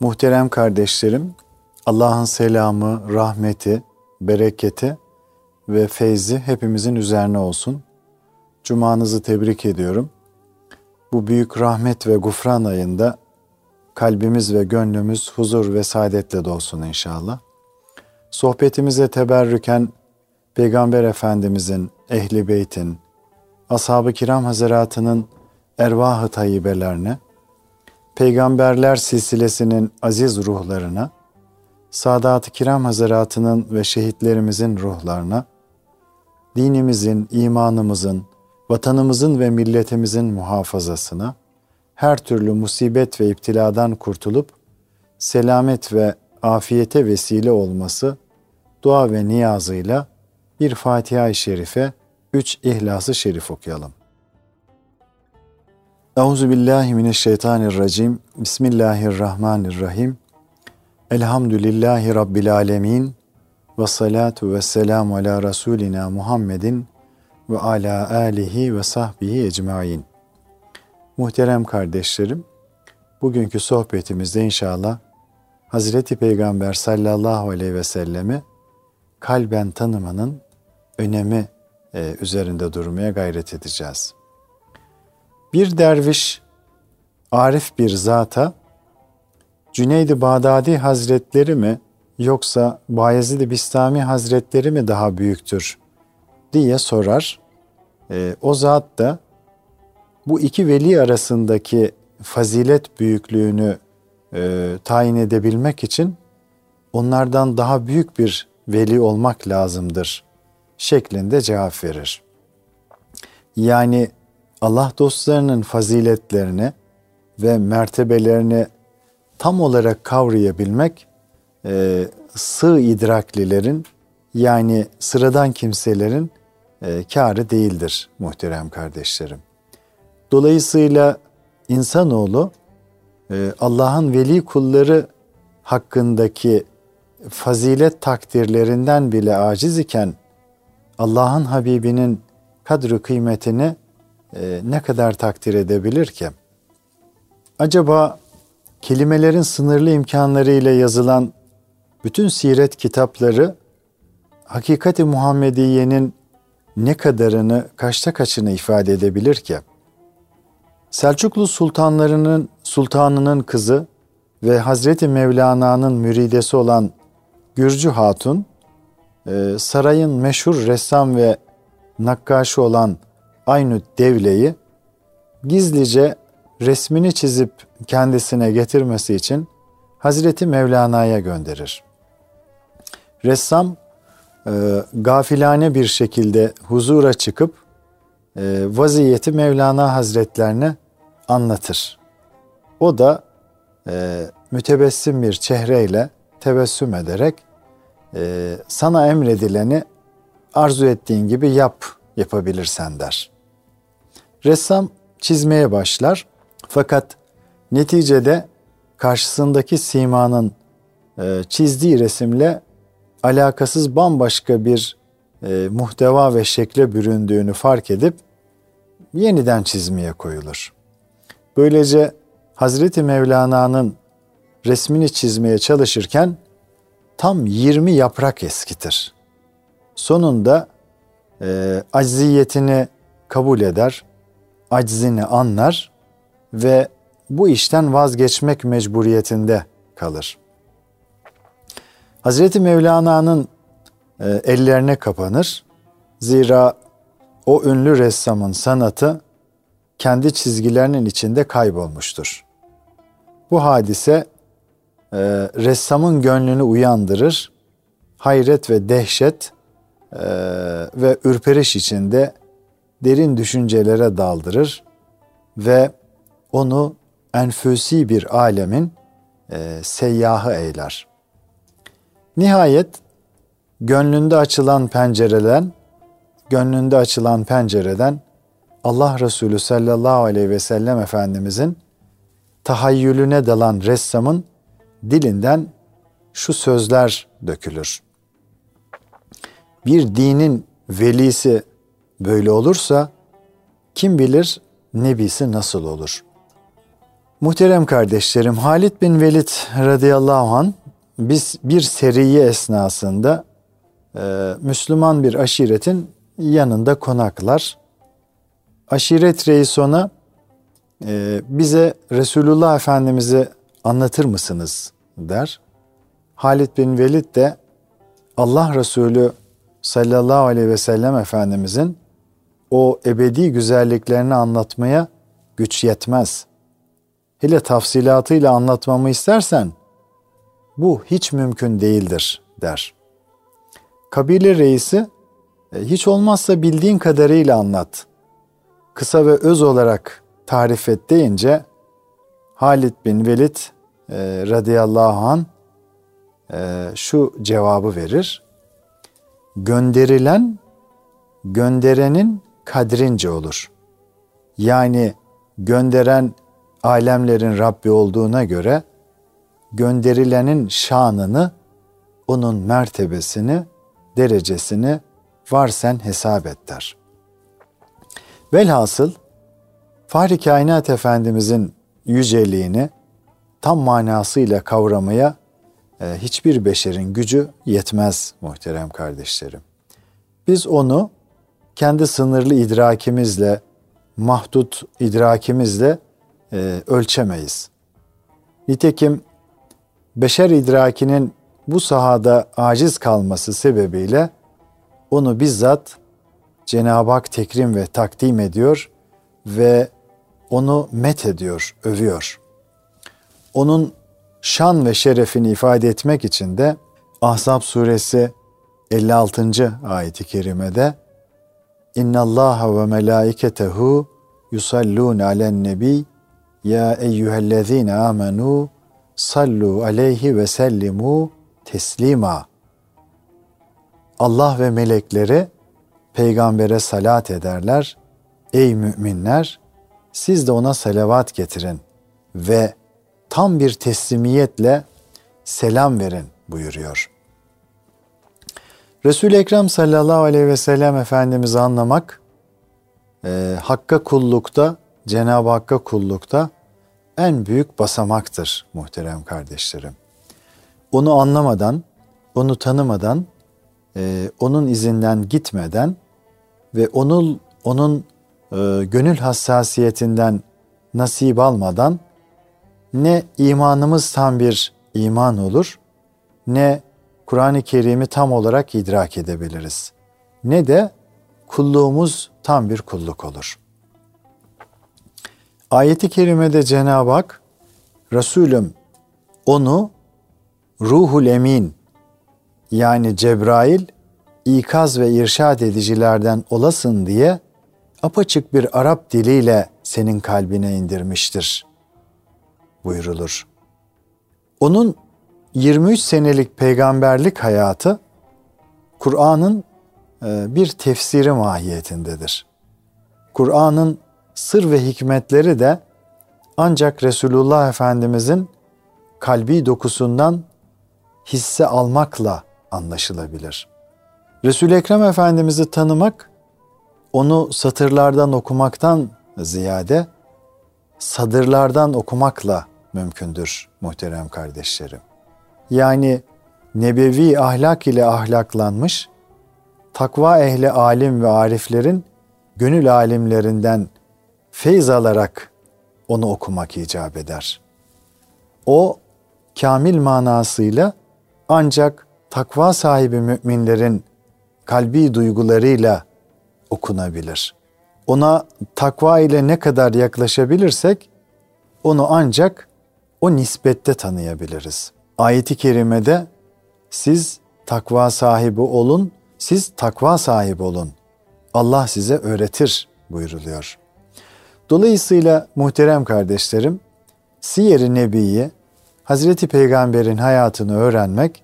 Muhterem kardeşlerim, Allah'ın selamı, rahmeti, bereketi ve feyzi hepimizin üzerine olsun. Cumanızı tebrik ediyorum. Bu büyük rahmet ve gufran ayında kalbimiz ve gönlümüz huzur ve saadetle dolsun inşallah. Sohbetimize teberrüken Peygamber Efendimizin, Ehli Beyt'in, Ashab-ı Kiram Hazretlerinin ervah-ı tayyibelerine, Peygamberler silsilesinin aziz ruhlarına, Sadat-ı Kiram Hazretlerinin ve şehitlerimizin ruhlarına, dinimizin, imanımızın, vatanımızın ve milletimizin muhafazasına, her türlü musibet ve iptiladan kurtulup, selamet ve afiyete vesile olması dua ve niyazıyla bir Fatiha-i Şerife, üç İhlas-ı Şerif okuyalım. Euzu billahi mineşşeytanirracim. Bismillahirrahmanirrahim. Elhamdülillahi rabbil alamin. Ve salatu ve selamu ala rasulina Muhammedin ve ala alihi ve sahbihi ecmaîn. Muhterem kardeşlerim, bugünkü sohbetimizde inşallah Hazreti Peygamber sallallahu aleyhi ve sellemi kalben tanımanın önemi e, üzerinde durmaya gayret edeceğiz. Bir derviş, arif bir zata, Cüneyd-i Bağdadi Hazretleri mi yoksa Bayezid-i Bistami Hazretleri mi daha büyüktür diye sorar. E, o zat da bu iki veli arasındaki fazilet büyüklüğünü e, tayin edebilmek için onlardan daha büyük bir veli olmak lazımdır şeklinde cevap verir. Yani Allah dostlarının faziletlerini ve mertebelerini tam olarak kavrayabilmek e, sığ idraklilerin yani sıradan kimselerin e, kârı değildir muhterem kardeşlerim. Dolayısıyla insanoğlu e, Allah'ın veli kulları hakkındaki fazilet takdirlerinden bile aciz iken Allah'ın Habibinin kadri kıymetini e, ne kadar takdir edebilir ki? Acaba kelimelerin sınırlı imkanlarıyla yazılan bütün siret kitapları hakikati Muhammediye'nin ne kadarını, kaçta kaçını ifade edebilir ki? Selçuklu sultanlarının sultanının kızı ve Hazreti Mevlana'nın müridesi olan Gürcü Hatun, e, sarayın meşhur ressam ve nakkaşı olan Aynü Devle'yi gizlice resmini çizip kendisine getirmesi için Hazreti Mevlana'ya gönderir. Ressam e, gafilane bir şekilde huzura çıkıp e, vaziyeti Mevlana Hazretlerine anlatır. O da e, mütebessim bir çehreyle tebessüm ederek e, sana emredileni arzu ettiğin gibi yap yapabilirsen der. Ressam çizmeye başlar fakat neticede karşısındaki simanın e, çizdiği resimle alakasız bambaşka bir e, muhteva ve şekle büründüğünü fark edip yeniden çizmeye koyulur. Böylece Hazreti Mevlana'nın resmini çizmeye çalışırken tam 20 yaprak eskitir. Sonunda e, acziyetini kabul eder, aczini anlar ve bu işten vazgeçmek mecburiyetinde kalır. Hazreti Mevlana'nın e, ellerine kapanır. Zira o ünlü ressamın sanatı kendi çizgilerinin içinde kaybolmuştur. Bu hadise e, ressamın gönlünü uyandırır, hayret ve dehşet e, ve ürperiş içinde derin düşüncelere daldırır ve onu enfüsi bir alemin e, seyyahı eyler. Nihayet gönlünde açılan pencereden, gönlünde açılan pencereden Allah Resulü sallallahu aleyhi ve sellem Efendimizin tahayyülüne dalan ressamın dilinden şu sözler dökülür. Bir dinin velisi böyle olursa kim bilir nebisi nasıl olur? Muhterem kardeşlerim, Halid bin Velid radıyallahu an biz bir seriye esnasında e, Müslüman bir aşiretin yanında konaklar. Aşiret reis ona e, bize Resulullah Efendimiz'i anlatır mısınız der. Halid bin Velid de Allah Resulü sallallahu aleyhi ve sellem Efendimizin o ebedi güzelliklerini anlatmaya güç yetmez. Hele tafsilatıyla anlatmamı istersen bu hiç mümkün değildir der. Kabile reisi e, hiç olmazsa bildiğin kadarıyla anlat. Kısa ve öz olarak tarif et deyince Halid bin Velid e, radıyallahu an e, şu cevabı verir. Gönderilen gönderenin kadrince olur. Yani gönderen alemlerin Rabbi olduğuna göre gönderilenin şanını, onun mertebesini, derecesini var sen hesap et der. Velhasıl Fahri Kainat Efendimizin yüceliğini tam manasıyla kavramaya e, hiçbir beşerin gücü yetmez muhterem kardeşlerim. Biz onu kendi sınırlı idrakimizle, mahdut idrakimizle e, ölçemeyiz. Nitekim beşer idrakinin bu sahada aciz kalması sebebiyle onu bizzat Cenab-ı Hak tekrim ve takdim ediyor ve onu met ediyor, övüyor. Onun şan ve şerefini ifade etmek için de Ahzab suresi 56. ayeti kerimede İnna Allah ve melaiketehu yusallun alen nebi ya eyyühellezine amenu sallu aleyhi ve sellimu teslima. Allah ve melekleri peygambere salat ederler. Ey müminler siz de ona salavat getirin ve tam bir teslimiyetle selam verin buyuruyor. Resul-i Ekrem sallallahu aleyhi ve sellem Efendimiz'i anlamak, e, Hakk'a kullukta, Cenab-ı Hakk'a kullukta en büyük basamaktır muhterem kardeşlerim. Onu anlamadan, onu tanımadan, e, onun izinden gitmeden ve onun onun e, gönül hassasiyetinden nasip almadan ne imanımız tam bir iman olur, ne Kur'an-ı Kerim'i tam olarak idrak edebiliriz. Ne de kulluğumuz tam bir kulluk olur. Ayeti kerimede Cenab-ı Hak Resulüm onu ruhul emin yani Cebrail ikaz ve irşad edicilerden olasın diye apaçık bir Arap diliyle senin kalbine indirmiştir buyurulur. Onun 23 senelik peygamberlik hayatı Kur'an'ın e, bir tefsiri mahiyetindedir. Kur'an'ın sır ve hikmetleri de ancak Resulullah Efendimizin kalbi dokusundan hisse almakla anlaşılabilir. Resul Ekrem Efendimizi tanımak onu satırlardan okumaktan ziyade sadırlardan okumakla mümkündür muhterem kardeşlerim. Yani nebevi ahlak ile ahlaklanmış, takva ehli alim ve ariflerin gönül alimlerinden feyz alarak onu okumak icap eder. O kamil manasıyla ancak takva sahibi müminlerin kalbi duygularıyla okunabilir. Ona takva ile ne kadar yaklaşabilirsek onu ancak o nispette tanıyabiliriz. Ayeti kerimede siz takva sahibi olun, siz takva sahibi olun. Allah size öğretir buyuruluyor. Dolayısıyla muhterem kardeşlerim, Siyer-i Nebi'yi, Hazreti Peygamber'in hayatını öğrenmek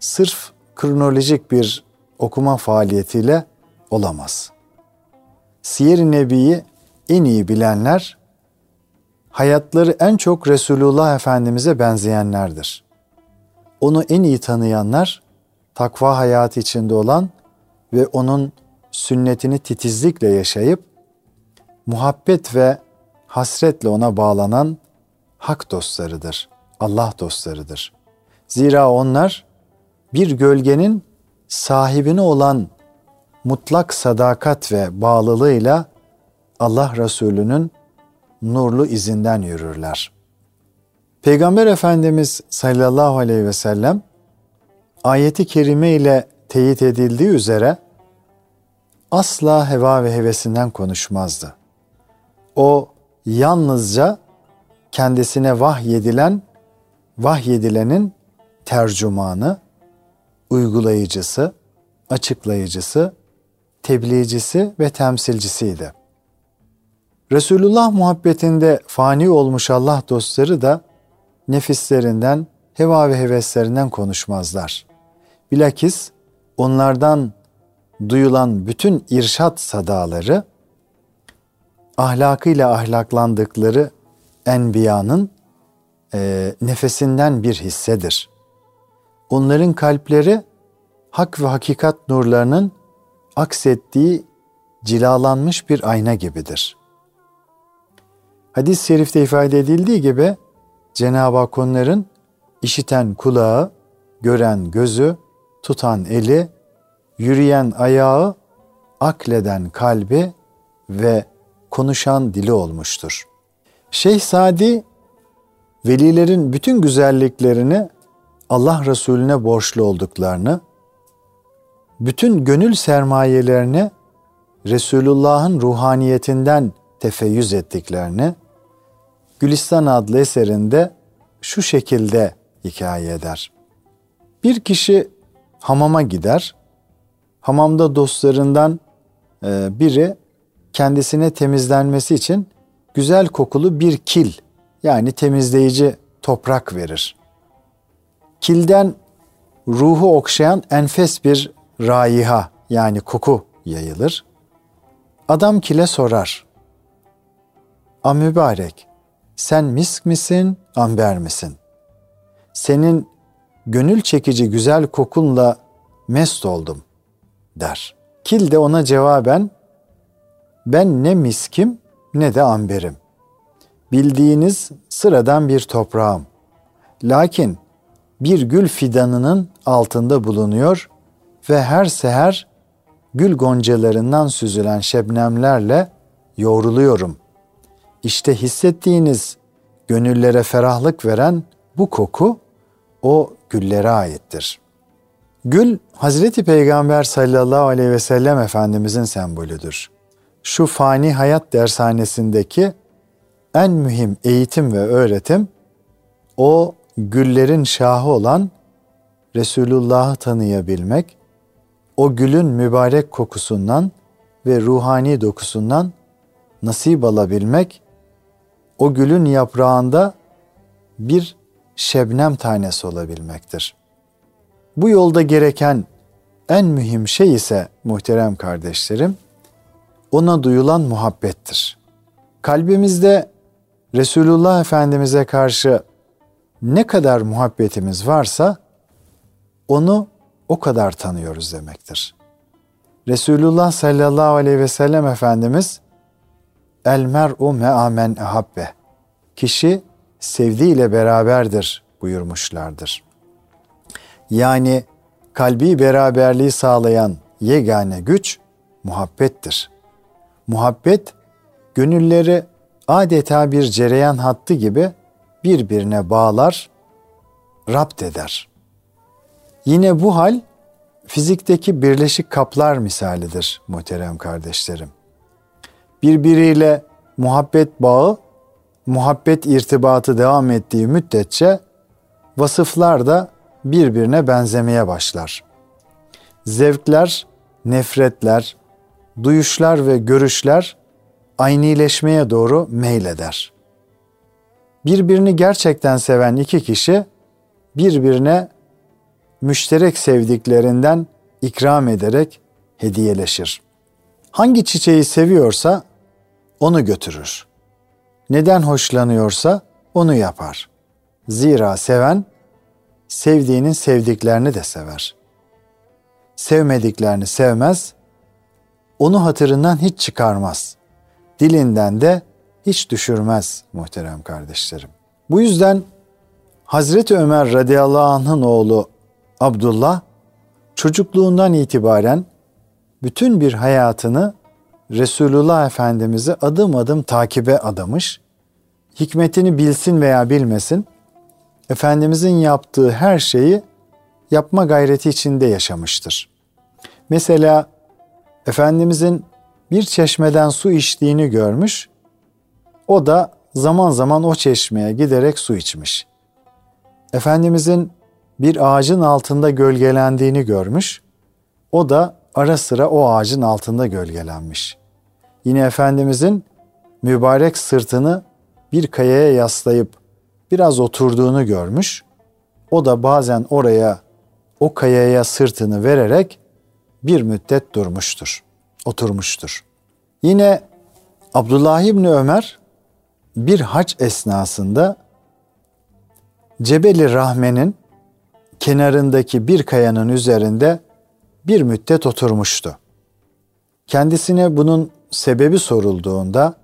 sırf kronolojik bir okuma faaliyetiyle olamaz. Siyer-i Nebi'yi en iyi bilenler hayatları en çok Resulullah Efendimiz'e benzeyenlerdir. Onu en iyi tanıyanlar takva hayatı içinde olan ve onun sünnetini titizlikle yaşayıp muhabbet ve hasretle ona bağlanan hak dostlarıdır, Allah dostlarıdır. Zira onlar bir gölgenin sahibine olan mutlak sadakat ve bağlılığıyla Allah Resulü'nün nurlu izinden yürürler. Peygamber Efendimiz sallallahu aleyhi ve sellem ayeti kerime ile teyit edildiği üzere asla heva ve hevesinden konuşmazdı. O yalnızca kendisine vahyedilen, vahyedilenin tercümanı, uygulayıcısı, açıklayıcısı, tebliğcisi ve temsilcisiydi. Resulullah muhabbetinde fani olmuş Allah dostları da nefislerinden, heva ve heveslerinden konuşmazlar. Bilakis onlardan duyulan bütün irşat sadaları ahlakıyla ahlaklandıkları enbiyanın e, nefesinden bir hissedir. Onların kalpleri hak ve hakikat nurlarının aksettiği cilalanmış bir ayna gibidir. Hadis-i şerifte ifade edildiği gibi Cenab-ı Hak onların işiten kulağı, gören gözü, tutan eli, yürüyen ayağı, akleden kalbi ve konuşan dili olmuştur. Şeyh Sadi velilerin bütün güzelliklerini Allah Resulüne borçlu olduklarını, bütün gönül sermayelerini Resulullah'ın ruhaniyetinden tefeyyüz ettiklerini Gülistan adlı eserinde şu şekilde hikaye eder. Bir kişi hamama gider. Hamamda dostlarından e, biri kendisine temizlenmesi için güzel kokulu bir kil yani temizleyici toprak verir. Kilden ruhu okşayan enfes bir raiha yani koku yayılır. Adam kile sorar. A mübarek, sen misk misin, amber misin? Senin gönül çekici güzel kokunla mest oldum der. Kil de ona cevaben ben ne miskim ne de amberim. Bildiğiniz sıradan bir toprağım. Lakin bir gül fidanının altında bulunuyor ve her seher gül goncalarından süzülen şebnemlerle yoğruluyorum. İşte hissettiğiniz gönüllere ferahlık veren bu koku o güllere aittir. Gül Hazreti Peygamber sallallahu aleyhi ve sellem Efendimizin sembolüdür. Şu fani hayat dershanesindeki en mühim eğitim ve öğretim o güllerin şahı olan Resulullah'ı tanıyabilmek, o gülün mübarek kokusundan ve ruhani dokusundan nasip alabilmek, o gülün yaprağında bir şebnem tanesi olabilmektir. Bu yolda gereken en mühim şey ise muhterem kardeşlerim, ona duyulan muhabbettir. Kalbimizde Resulullah Efendimiz'e karşı ne kadar muhabbetimiz varsa onu o kadar tanıyoruz demektir. Resulullah sallallahu aleyhi ve sellem Efendimiz El mer'u me'amen ehabbe. Kişi sevdiğiyle beraberdir buyurmuşlardır. Yani kalbi beraberliği sağlayan yegane güç muhabbettir. Muhabbet gönülleri adeta bir cereyan hattı gibi birbirine bağlar, rapt eder. Yine bu hal fizikteki birleşik kaplar misalidir muhterem kardeşlerim. Birbiriyle muhabbet bağı, muhabbet irtibatı devam ettiği müddetçe vasıflar da birbirine benzemeye başlar. Zevkler, nefretler, duyuşlar ve görüşler aynileşmeye doğru meyleder. Birbirini gerçekten seven iki kişi birbirine müşterek sevdiklerinden ikram ederek hediyeleşir. Hangi çiçeği seviyorsa onu götürür. Neden hoşlanıyorsa onu yapar. Zira seven sevdiğinin sevdiklerini de sever. Sevmediklerini sevmez, onu hatırından hiç çıkarmaz. Dilinden de hiç düşürmez muhterem kardeşlerim. Bu yüzden Hazreti Ömer radıyallahu anh'ın oğlu Abdullah çocukluğundan itibaren bütün bir hayatını Resulullah Efendimiz'i adım adım takibe adamış. Hikmetini bilsin veya bilmesin, Efendimizin yaptığı her şeyi yapma gayreti içinde yaşamıştır. Mesela Efendimizin bir çeşmeden su içtiğini görmüş, o da zaman zaman o çeşmeye giderek su içmiş. Efendimizin bir ağacın altında gölgelendiğini görmüş, o da ara sıra o ağacın altında gölgelenmiş. Yine Efendimizin mübarek sırtını bir kayaya yaslayıp biraz oturduğunu görmüş. O da bazen oraya o kayaya sırtını vererek bir müddet durmuştur, oturmuştur. Yine Abdullah İbni Ömer bir hac esnasında Cebeli Rahme'nin kenarındaki bir kayanın üzerinde bir müddet oturmuştu. Kendisine bunun sebebi sorulduğunda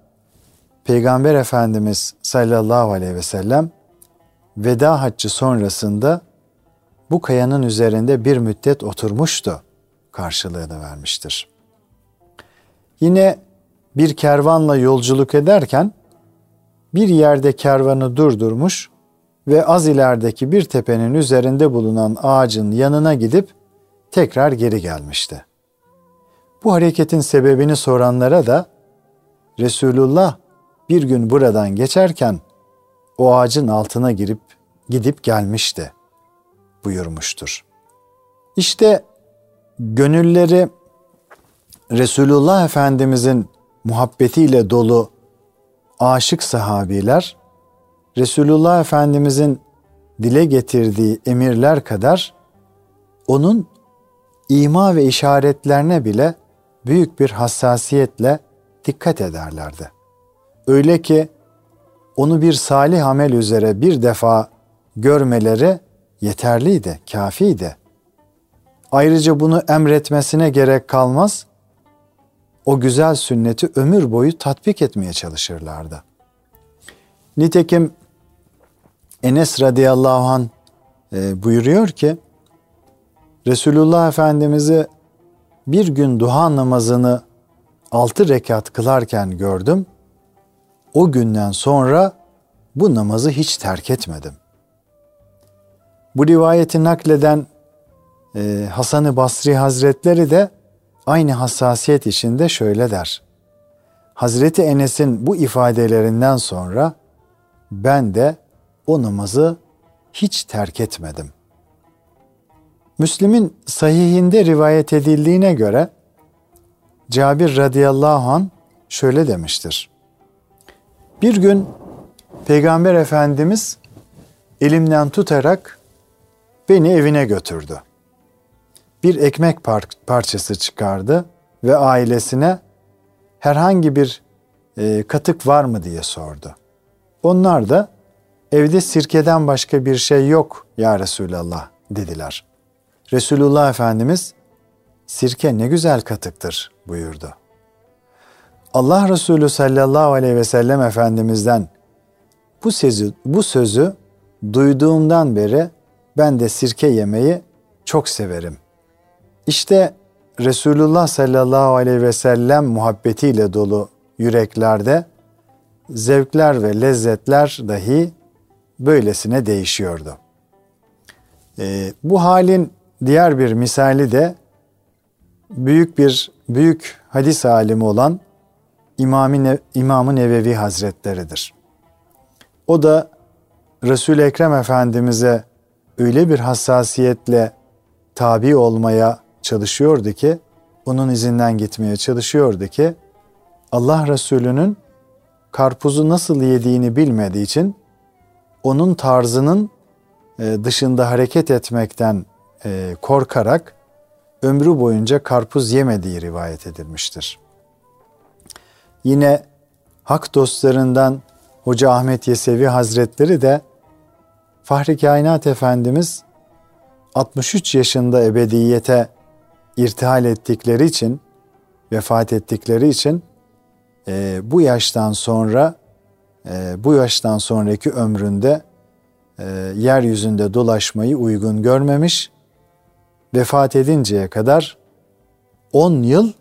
Peygamber Efendimiz sallallahu aleyhi ve sellem veda haccı sonrasında bu kayanın üzerinde bir müddet oturmuştu karşılığını vermiştir. Yine bir kervanla yolculuk ederken bir yerde kervanı durdurmuş ve az ilerideki bir tepenin üzerinde bulunan ağacın yanına gidip tekrar geri gelmişti. Bu hareketin sebebini soranlara da Resulullah bir gün buradan geçerken o ağacın altına girip gidip gelmişti buyurmuştur. İşte gönülleri Resulullah Efendimizin muhabbetiyle dolu aşık sahabiler Resulullah Efendimizin dile getirdiği emirler kadar onun ima ve işaretlerine bile büyük bir hassasiyetle dikkat ederlerdi. Öyle ki onu bir salih amel üzere bir defa görmeleri yeterliydi, kafiydi. Ayrıca bunu emretmesine gerek kalmaz, o güzel sünneti ömür boyu tatbik etmeye çalışırlardı. Nitekim Enes radıyallahu an e, buyuruyor ki Resulullah Efendimiz'i bir gün duha namazını altı rekat kılarken gördüm. O günden sonra bu namazı hiç terk etmedim. Bu rivayeti nakleden e, Hasan-ı Basri Hazretleri de aynı hassasiyet içinde şöyle der. Hazreti Enes'in bu ifadelerinden sonra ben de o namazı hiç terk etmedim. Müslim'in sahihinde rivayet edildiğine göre Cabir radıyallahu an şöyle demiştir. Bir gün Peygamber Efendimiz elimden tutarak beni evine götürdü. Bir ekmek par- parçası çıkardı ve ailesine herhangi bir e, katık var mı diye sordu. Onlar da evde sirkeden başka bir şey yok ya Resulallah dediler. Resulullah Efendimiz sirke ne güzel katıktır buyurdu. Allah Resulü sallallahu aleyhi ve sellem Efendimiz'den bu sözü, bu sözü duyduğumdan beri ben de sirke yemeyi çok severim. İşte Resulullah sallallahu aleyhi ve sellem muhabbetiyle dolu yüreklerde zevkler ve lezzetler dahi böylesine değişiyordu. Ee, bu halin diğer bir misali de büyük bir büyük hadis alimi olan İmam-ı, İmam Nevevi Hazretleridir. O da Resul-i Ekrem Efendimiz'e öyle bir hassasiyetle tabi olmaya çalışıyordu ki, onun izinden gitmeye çalışıyordu ki, Allah Resulü'nün karpuzu nasıl yediğini bilmediği için onun tarzının e, dışında hareket etmekten e, korkarak ömrü boyunca karpuz yemediği rivayet edilmiştir. Yine hak dostlarından Hoca Ahmet Yesevi Hazretleri de Fahri Kainat Efendimiz 63 yaşında ebediyete irtihal ettikleri için, vefat ettikleri için e, bu yaştan sonra e, bu yaştan sonraki ömründe e, yeryüzünde dolaşmayı uygun görmemiş. Vefat edinceye kadar 10 yıl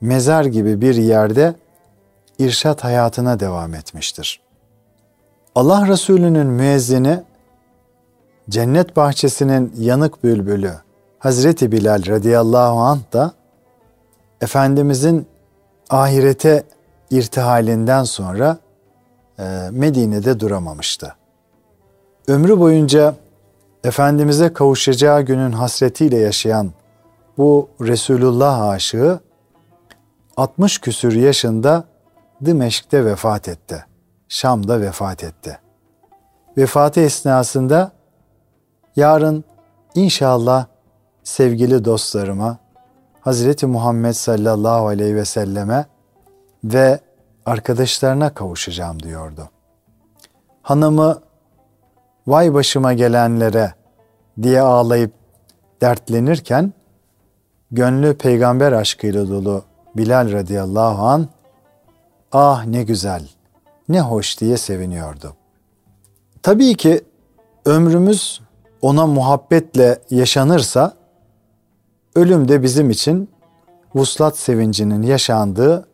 mezar gibi bir yerde irşat hayatına devam etmiştir. Allah Resulü'nün müezzini cennet bahçesinin yanık bülbülü Hazreti Bilal radıyallahu anh da Efendimizin ahirete irtihalinden sonra e, Medine'de duramamıştı. Ömrü boyunca Efendimiz'e kavuşacağı günün hasretiyle yaşayan bu Resulullah aşığı 60 küsür yaşında Dimeşk'te vefat etti. Şam'da vefat etti. Vefatı esnasında yarın inşallah sevgili dostlarıma Hazreti Muhammed sallallahu aleyhi ve selleme ve arkadaşlarına kavuşacağım diyordu. Hanımı vay başıma gelenlere diye ağlayıp dertlenirken gönlü peygamber aşkıyla dolu Bilal radıyallahu an ah ne güzel, ne hoş diye seviniyordu. Tabii ki ömrümüz ona muhabbetle yaşanırsa ölüm de bizim için vuslat sevincinin yaşandığı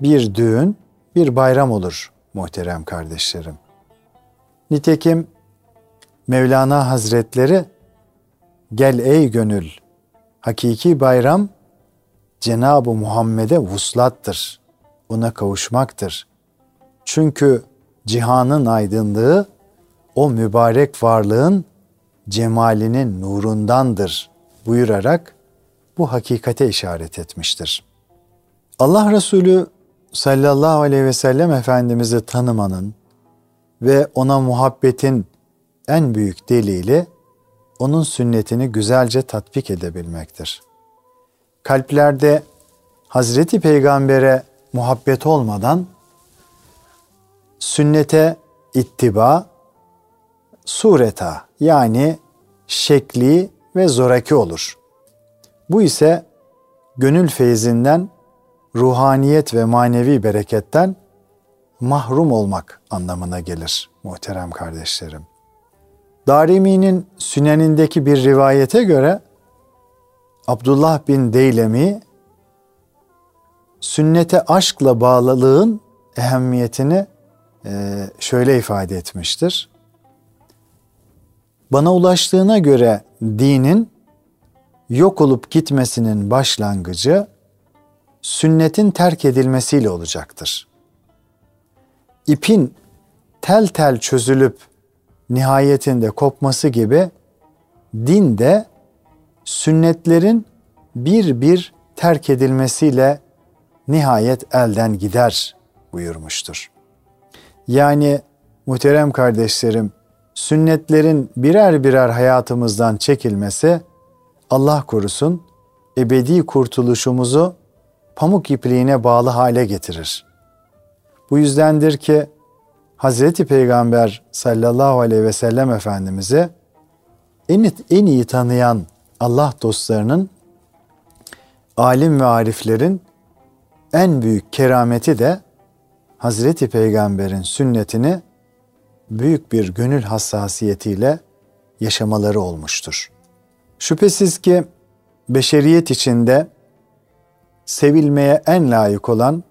bir düğün, bir bayram olur muhterem kardeşlerim. Nitekim Mevlana Hazretleri gel ey gönül hakiki bayram Cenab-ı Muhammed'e vuslattır. Ona kavuşmaktır. Çünkü cihanın aydınlığı o mübarek varlığın cemalinin nurundandır buyurarak bu hakikate işaret etmiştir. Allah Resulü sallallahu aleyhi ve sellem Efendimiz'i tanımanın ve ona muhabbetin en büyük delili onun sünnetini güzelce tatbik edebilmektir. Kalplerde Hazreti Peygamber'e muhabbet olmadan sünnete ittiba sureta yani şekli ve zoraki olur. Bu ise gönül feyzinden, ruhaniyet ve manevi bereketten mahrum olmak anlamına gelir muhterem kardeşlerim. Darimi'nin sünenindeki bir rivayete göre Abdullah bin Deylemi sünnete aşkla bağlılığın ehemmiyetini e, şöyle ifade etmiştir. Bana ulaştığına göre dinin yok olup gitmesinin başlangıcı sünnetin terk edilmesiyle olacaktır. İpin tel tel çözülüp nihayetinde kopması gibi din de sünnetlerin bir bir terk edilmesiyle nihayet elden gider buyurmuştur. Yani muhterem kardeşlerim, sünnetlerin birer birer hayatımızdan çekilmesi Allah korusun ebedi kurtuluşumuzu pamuk ipliğine bağlı hale getirir. Bu yüzdendir ki Hazreti Peygamber sallallahu aleyhi ve sellem Efendimiz'i en, en iyi tanıyan Allah dostlarının, alim ve ariflerin en büyük kerameti de Hazreti Peygamber'in sünnetini büyük bir gönül hassasiyetiyle yaşamaları olmuştur. Şüphesiz ki beşeriyet içinde sevilmeye en layık olan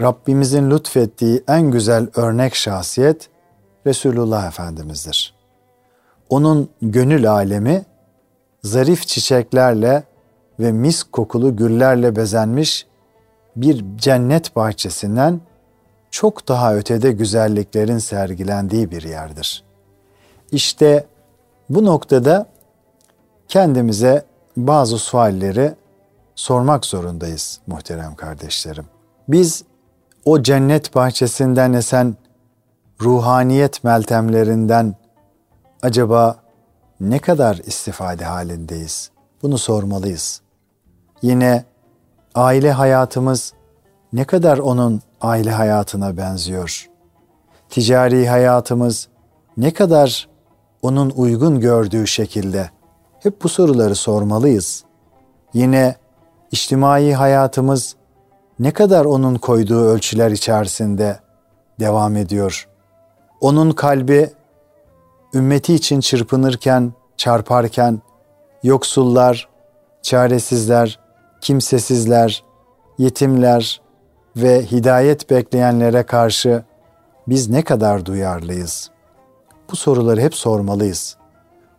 Rabbimizin lütfettiği en güzel örnek şahsiyet Resulullah Efendimiz'dir. Onun gönül alemi zarif çiçeklerle ve mis kokulu güllerle bezenmiş bir cennet bahçesinden çok daha ötede güzelliklerin sergilendiği bir yerdir. İşte bu noktada kendimize bazı sualleri sormak zorundayız muhterem kardeşlerim. Biz o cennet bahçesinden esen ruhaniyet meltemlerinden acaba ne kadar istifade halindeyiz? Bunu sormalıyız. Yine aile hayatımız ne kadar onun aile hayatına benziyor? Ticari hayatımız ne kadar onun uygun gördüğü şekilde? Hep bu soruları sormalıyız. Yine içtimai hayatımız ne kadar onun koyduğu ölçüler içerisinde devam ediyor. Onun kalbi ümmeti için çırpınırken, çarparken yoksullar, çaresizler, kimsesizler, yetimler ve hidayet bekleyenlere karşı biz ne kadar duyarlıyız? Bu soruları hep sormalıyız.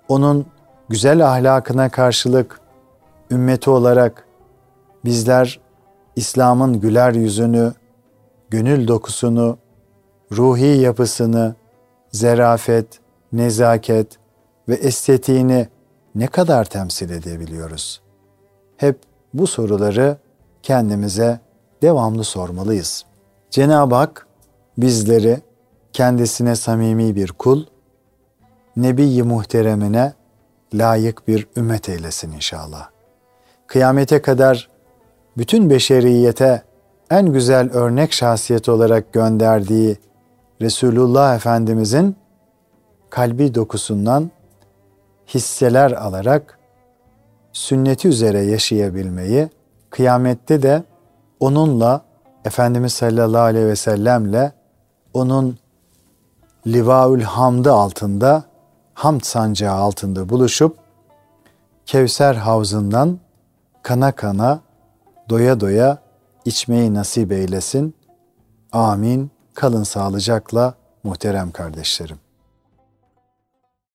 Onun güzel ahlakına karşılık ümmeti olarak bizler İslam'ın güler yüzünü, gönül dokusunu, ruhi yapısını, zerafet, nezaket ve estetiğini ne kadar temsil edebiliyoruz? Hep bu soruları kendimize devamlı sormalıyız. Cenab-ı Hak bizleri kendisine samimi bir kul, Nebi-i muhteremine layık bir ümmet eylesin inşallah. Kıyamete kadar bütün beşeriyete en güzel örnek şahsiyet olarak gönderdiği Resulullah Efendimizin kalbi dokusundan hisseler alarak sünneti üzere yaşayabilmeyi, kıyamette de onunla Efendimiz sallallahu aleyhi ve sellemle onun Livaül Hamdı altında, Hamd sancağı altında buluşup Kevser havzından kana kana, doya doya içmeyi nasip eylesin. Amin. Kalın sağlıcakla muhterem kardeşlerim.